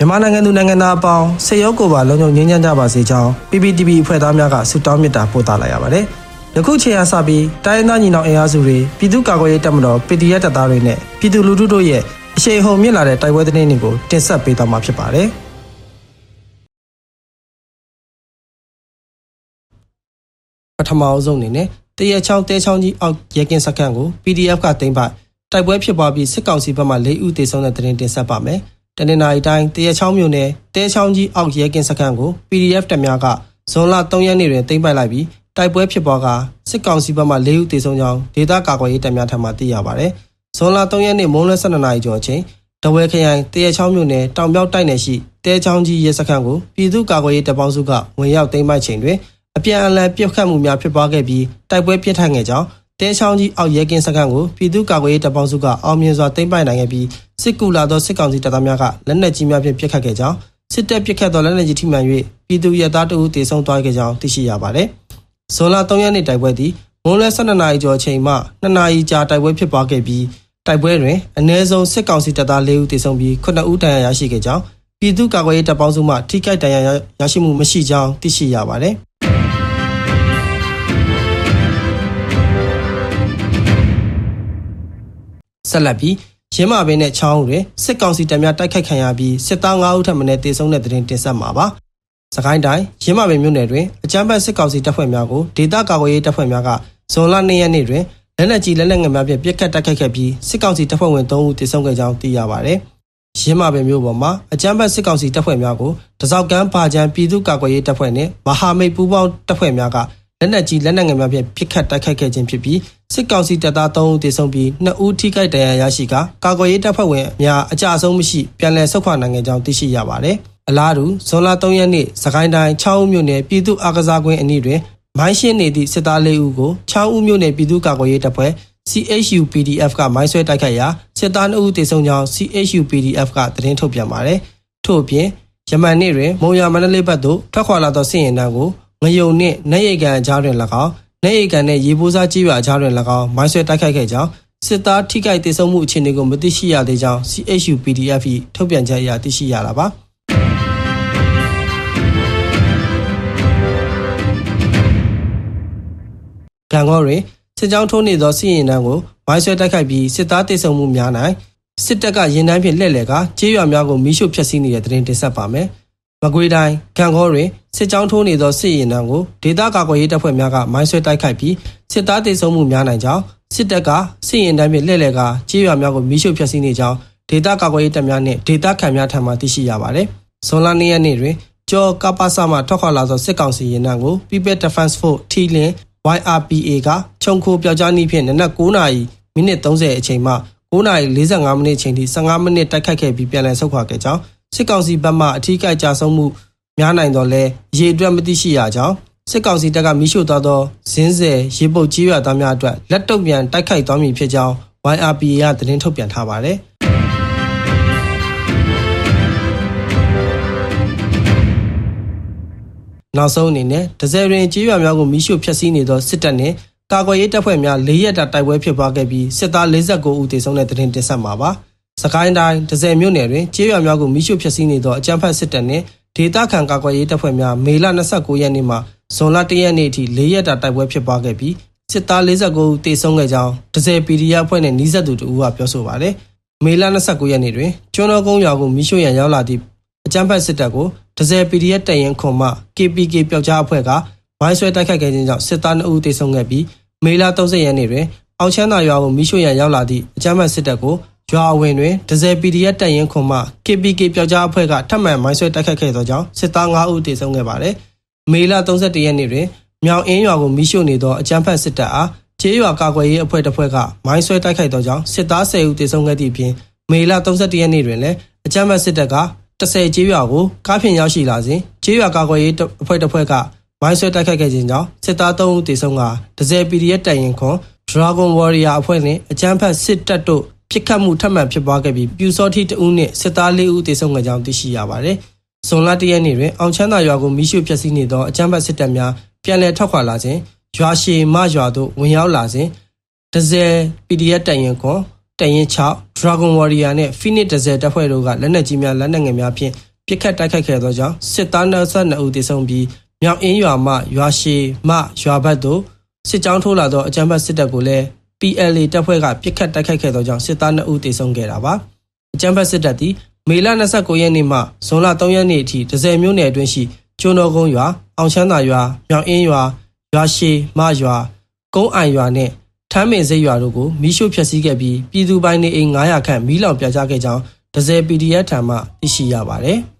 မြန်မာနိုင်ငံသူနိုင်ငံသားအပေါင်းစေရုပ်ကိုပါလုံခြုံငြိမ်းချမ်းကြပါစေကြောင်း PPTV အဖွဲ့သားများကဆုတောင်းမေတ္တာပို့သလိုက်ရပါတယ်။ယခုချိန်အားစပြီးတိုင်းရင်းသားညီနောင်အင်အားစုတွေပြည်သူ့ကာကွယ်ရေးတပ်မတော် PDF တပ်သားတွေနဲ့ပြည်သူလူထုတို့ရဲ့အရှိန်ဟုန်မြင့်လာတဲ့တိုက်ပွဲသတင်းတွေကိုတင်ဆက်ပေးသွားမှာဖြစ်ပါတယ်။ပထမအဆုံးအနေနဲ့တရက်ချောင်းတဲချောင်းကြီးအောက်ရဲကင်းစခန်းကို PDF ကတင်ပို့တိုက်ပွဲဖြစ်ပွားပြီးစစ်ကောင်စီဘက်မှ၄ဦးသေဆုံးတဲ့သတင်းတင်ဆက်ပါမယ်။ တနင်္လာရီတိုင်းတရက်ချောင်းမြို့နယ်တဲချောင်းကြီးအောက်ရဲကင်းစခန်းကို PDF တပ်များကဇွန်လ3ရက်နေ့တွင်တင်ပို့လိုက်ပြီးတိုက်ပွဲဖြစ်ပွားကစစ်ကောင်စီဘက်မှ၄ဦးသေဆုံးကြောင်းဒေသကာကွယ်ရေးတပ်များထံမှသိရပါဗျ။ဇွန်လ3ရက်နေ့မွန်းလွဲ12နာရီကျော်အချိန်တဝဲခရိုင်တရက်ချောင်းမြို့နယ်တောင်ပြောက်တိုက်နယ်ရှိတဲချောင်းကြီးရဲစခန်းကိုပြည်သူ့ကာကွယ်ရေးတပ်ပေါင်းစုကဝင်ရောက်သိမ်းပိုက်ချိန်တွင်အပြန်အလှန်ပြစ်ခတ်မှုများဖြစ်ပွားခဲ့ပြီးတိုက်ပွဲပြင်းထန်ခဲ့ကြောင်း တဲချောင်းကြီးအောက်ရဲကင်းစခန်းကိုပြည်သူ့ကာကွယ်ရေးတပ်ပေါင်းစုကအောင်မြင်စွာသိမ်းပိုက်နိုင်ခဲ့ပြီးစစ်ကူလာသောစစ်ကောင်စီတပ်သားများကလက်နက်ကြီးများဖြင့်ပစ်ခတ်ခဲ့ကြောင်းစစ်တပ်ပစ်ခတ်သောလက်နက်ကြီးထိမှန်၍ပြည်သူရဲသားတအုပ်တေဆုံးသွားခဲ့ကြောင်းသိရှိရပါတယ်။ဇွန်လ3ရက်နေ့တိုက်ပွဲသည်မွန်းလွဲ12နာရီကျော်အချိန်မှ2နာရီကြာတိုက်ပွဲဖြစ်ပွားခဲ့ပြီးတိုက်ပွဲတွင်အ ਨੇ ဆုံးစစ်ကောင်စီတပ်သား4ဦးတေဆုံးပြီး9ဦးဒဏ်ရာရရှိခဲ့ကြောင်းပြည်သူ့ကာကွယ်ရေးတပ်ပေါင်းစုမှထိခိုက်ဒဏ်ရာရရှိမှုမရှိကြောင်းသိရှိရပါတယ်။ ဆက်လက်ပြီးရင်းမာပင်နဲ့ချောင်းဦးတွင်စစ်ကောင်စီတပ်များတိုက်ခိုက်ခံရပြီးစစ်သား9ဦးထပ်မံတေဆုံးတဲ့တဲ့တင်တင်ဆက်မှာပါ။စကိုင်းတိုင်းရင်းမာပင်မြို့နယ်တွင်အကြမ်းဖက်စစ်ကောင်စီတပ်ဖွဲ့များကိုဒေသကာကွယ်ရေးတပ်ဖွဲ့များကဇွန်လ2ရက်နေ့တွင်လက်နက်ကြီးလက်နက်ငယ်များဖြင့်ပစ်ခတ်တိုက်ခိုက်ခဲ့ပြီးစစ်ကောင်စီတပ်ဖွဲ့ဝင်3ဦးတေဆုံးခဲ့ကြောင်းသိရပါဗျ။ရင်းမာပင်မြို့ပေါ်မှာအကြမ်းဖက်စစ်ကောင်စီတပ်ဖွဲ့များကိုတစောက်ကမ်းပါချံပြည်သူ့ကာကွယ်ရေးတပ်ဖွဲ့နှင့်မဟာမိတ်ပူးပေါင်းတပ်ဖွဲ့များကလက်နက်ကြီးလက်နက်ငယ်များဖြင့်ပစ်ခတ်တိုက်ခိုက်ခဲ့ခြင်းဖြစ်ပြီး စစ်ကောင်စီတပ်သား3ဦးသေဆုံးပြီး2ဦးထိခိုက်ဒဏ်ရာရရှိကာကာကွယ်ရေးတပ်ဖွဲ့ဝင်များအကြအဆုံးမရှိပြန်လည်ဆုတ်ခွာနိုင်ခဲ့ကြောင်းသိရှိရပါတယ်။အလားတူဇွန်လ3ရက်နေ့စကိုင်းတိုင်း6ဦးမြို့နယ်ပြည်သူ့အာကစားကွင်းအနီးတွင်မိုင်းရှင်းနေသည့်စစ်သား၄ဦးကို6ဦးမြို့နယ်ပြည်သူ့ကာကွယ်ရေးတပ်ဖွဲ့ CHU PDF ကမိုင်းဆွဲတိုက်ခိုက်ရာစစ်သား2ဦးသေဆုံးကြောင်း CHU PDF ကသတင်းထုတ်ပြန်ပါတယ်။ထို့အပြင်ယမန်နေ့တွင်မုံရမန္တလေးဘက်သို့ထွက်ခွာလာသောစစ်ရင်တန်းကိုငယုံနှင့်နှဲ့ရိတ်ကန်အကြားတွင်၎င်း နှဲ့ရိတ်ကန်နှင့်ရေပိုးစားကြီးရွာအကြားတွင်၎င်းမိုင်းဆွဲတိုက်ခိုက်ခဲ့ကြောင်းစစ်သားထိခိုက်ဒေဆုံးမှုအခြေအနေကိုမသိရှိရသေးကြောင်း CHU PDF ၏ထုတ်ပြန်ချက်အရသိရှိရတာပါကံကောတွင်စစ်ကြောင်းထိုးနေသောစစ်ရင်တန်းကိုမိုင်းဆွဲတိုက်ခိုက်ပြီးစစ်သားတေဆုံမှုများ၌စစ်တပ်ကရင်တန်းဖြင့်လှည့်လည်ကကြေးရွာများကိုမိရှုဖျက်ဆီးနေတဲ့တဲ့တင်တင်ဆက်ပါမယ်။ မကွေးတိုင်းကံကောတွင်စစ်ကြောင်းထိုးနေသောစစ်ရင်တန်းကိုဒေသကာကွယ်ရေးတပ်ဖွဲ့များကမိုင်းဆွဲတိုက်ခိုက်ပြီးစစ်သားတေဆုံမှုများနိုင်ကြောင်းစစ်တပ်ကစစ်ရင်တန်းဖြင့်လှည့်လည်ကကြေးရွာများကိုမိရှုဖျက်ဆီးနေကြောင်းဒေသကာကွယ်ရေးတပ်များနှင့်ဒေသခံများထံမှသိရှိရပါတယ်။ဇွန်လ2ရက်နေ့တွင်ကျော်ကပ္ပစမှထွက်ခွာလာသောစစ်ကောင်စီရင်တန်းကို People Defense Force ထီလင်း YRPA ကခြုံခိုပြောက်ကြားနည်းဖြင့်နနက်9နာရီမိနစ်30အချိန်မှ9နာရီ45မိနစ်အချိန်ထိ15မိနစ်တိုက်ခိုက်ခဲ့ပြီးပြန်လည်ဆုတ်ခွာခဲ့ကြောင်း စစ်ကောင်စီဘက်မှအထူးကိကြဆုံးမှုများနိုင်တော့လဲရေအတွက်မသိရှိရကြောင်းစစ်ကောင်စီတပ်ကမိရှို့သွားသောဇင်းဆယ်ရေပုတ်ကြီးရွာသားများအတွက်လက်တုပ်ပြန်တိုက်ခိုက်သွားမည်ဖြစ်ကြောင်း YRPA ကသတင်းထုတ်ပြန်ထားပါတယ်နောက်ဆုံးအနေနဲ့ဒဇယ်ရင်ကြေးရွာများကိုမိရှို့ဖျက်ဆီးနေသောစစ်တပ်နှင့်ကာကွယ်ရေးတပ်ဖွဲ့များ၄ရက်တာတိုက်ပွဲဖြစ်ပွားခဲ့ပြီးစစ်သား49ဦးသေဆုံးတဲ့တဲ့တင်ဆက်မှာပါ။ စကိုင်းတိုင်းဒဇယ်မြို့နယ်တွင်ကြေးရွာများကိုမိရှို့ဖျက်ဆီးနေသောအကြမ်းဖက်စစ်တပ်နှင့်ဒေသခံကာကွယ်ရေးတပ်ဖွဲ့များမေလ29ရက်နေ့မှဇွန်လ1ရက်နေ့အထိ၄ရက်တာတိုက်ပွဲဖြစ်ပွားခဲ့ပြီးစစ်သား49ဦးသေဆုံးခဲ့ကြောင်းဒဇယ် PDF အဖွဲ့နဲ့နှီးဆက်သူတို့ကပြောဆိုပါတယ်။မေလ29ရက်နေ့တွင်ကျွန်းတော်ကုန်းရွာကိုမိရှို့ရန်ရောက်လာသည့်အကြမ်းဖက်စစ်တပ်ကိုဒဇယ် PDF တရင်ခွန်မှ KPK ပျောက်ကြားအဖွဲ့ကမိုင်းဆွဲတိုက်ခိုက်ခဲ့ခြင်းကြောင့်စစ်သား2ဦးသေဆုံးခဲ့ပြီးမေလ30ရက်နေ့တွင်အောင်ချမ်းသာရွာကိုမိရှို့ရန်ရောက်လာသည့်အကြမ်းဖက်စစ်တပ်ကို ရွာအဝင်တွင်ဒဇယ် PDF တရင်ခွန်မှ KPK ပျောက်ကြားအဖွဲ့ကထပ်မံမိုင်းဆွဲတိုက်ခိုက်ခဲ့သောကြောင့်စစ်သား9ဦးသေဆုံးခဲ့ပါသည်မေလ31ရက်နေ့တွင်မြောင်အင်းရွာကိုမိရှို့နေသောအကြမ်းဖက်စစ်တပ်အားကျေးရွာကာကွယ်ရေးအဖွဲ့တစ်ဖွဲ့ကမိုင်းဆွဲတိုက်ခိုက်သောကြောင့်စစ်သား10ဦးသေဆုံးခဲ့သည့်အပြင်မေလ31ရက်နေ့တွင်လည်းအကြမ်းဖက်စစ်တပ်က30ကျေးရွာကိုကားဖြင့်ရောက်ရှိလာစဉ်ကျေးရွာကာကွယ်ရေးအဖွဲ့တစ်ဖွဲ့ကမိုင်းဆွဲတိုက်ခိုက်ခဲ့ခြင်းကြောင့်စစ်သား3ဦးသေဆုံးကဒဇယ် PDF တိုင်ရင်ခွန် Dragon Warrior အဖွဲ့နှင့်အကြမ်းဖက်စစ်တပ်တို့ ပြစ်ခတ်မှုထပ်မံဖြစ်ပွားခဲ့ပြီးပြူစောတိတဦးနှင့်စစ်သား၄ဦးသေဆုံးခဲ့ကြောင်းသိရှိရပါတယ်။ဇွန်လ၁ရက်နေ့တွင်အောင်ချမ်းသာရွာကိုမိရှုဖျက်ဆီးနေသောအကြမ်းဖက်စစ်တပ်များပြန်လည်ထွက်ခွာလာခြင်းရွာရှည်မရွာသို့ဝင်ရောက်လာစဉ်ဒဇယ် PDF တိုင်ရင်ခွန်တရင်6 Dragon Warrior နဲ့ Phoenix Desert တပ်ဖွဲ့တို့ကလက်နက်ကြီးများလက်နက်ငယ်များဖြင့်ပြစ်ခတ်တိုက်ခိုက်ခဲ့သောကြောင့်စစ်သား22ဦးသေဆုံးပြီးမြောက်အင်းရွာမှရွာရှိမှရွာဘက်သို့စစ်ကြောင်းထိုးလာသောအကြမ်းဖက်စစ်တပ်ကိုလည်း PLA တပ်ဖွဲ့ကပြစ်ခတ်တိုက်ခိုက်ခဲ့သောကြောင့်စစ်သား2ဦးသေဆုံးခဲ့တာပါအကြမ်းဖက်စစ်တပ်သည်မေလ29ရက်နေ့မှဇွန်လ3ရက်နေ့အထိဒဇယ်မြို့နယ်အတွင်းရှိကျွန်းတော်ကုန်းရွာအောင်ချမ်းသာရွာမြောက်အင်းရွာရွာရှိမှရွာကုန်းအိုင်ရွာနှင့်ထမ်းပင်စိတ်ရွာတို့ကိုမိရှို့ဖျက်ဆီးခဲ့ပြီးပြည်သူပိုင်နေအိမ်900ခန့်မီးလောင်ပြာကျခဲ့ကြောင်းဒဇယ် PDF ထံမှသိရှိရပါတယ်။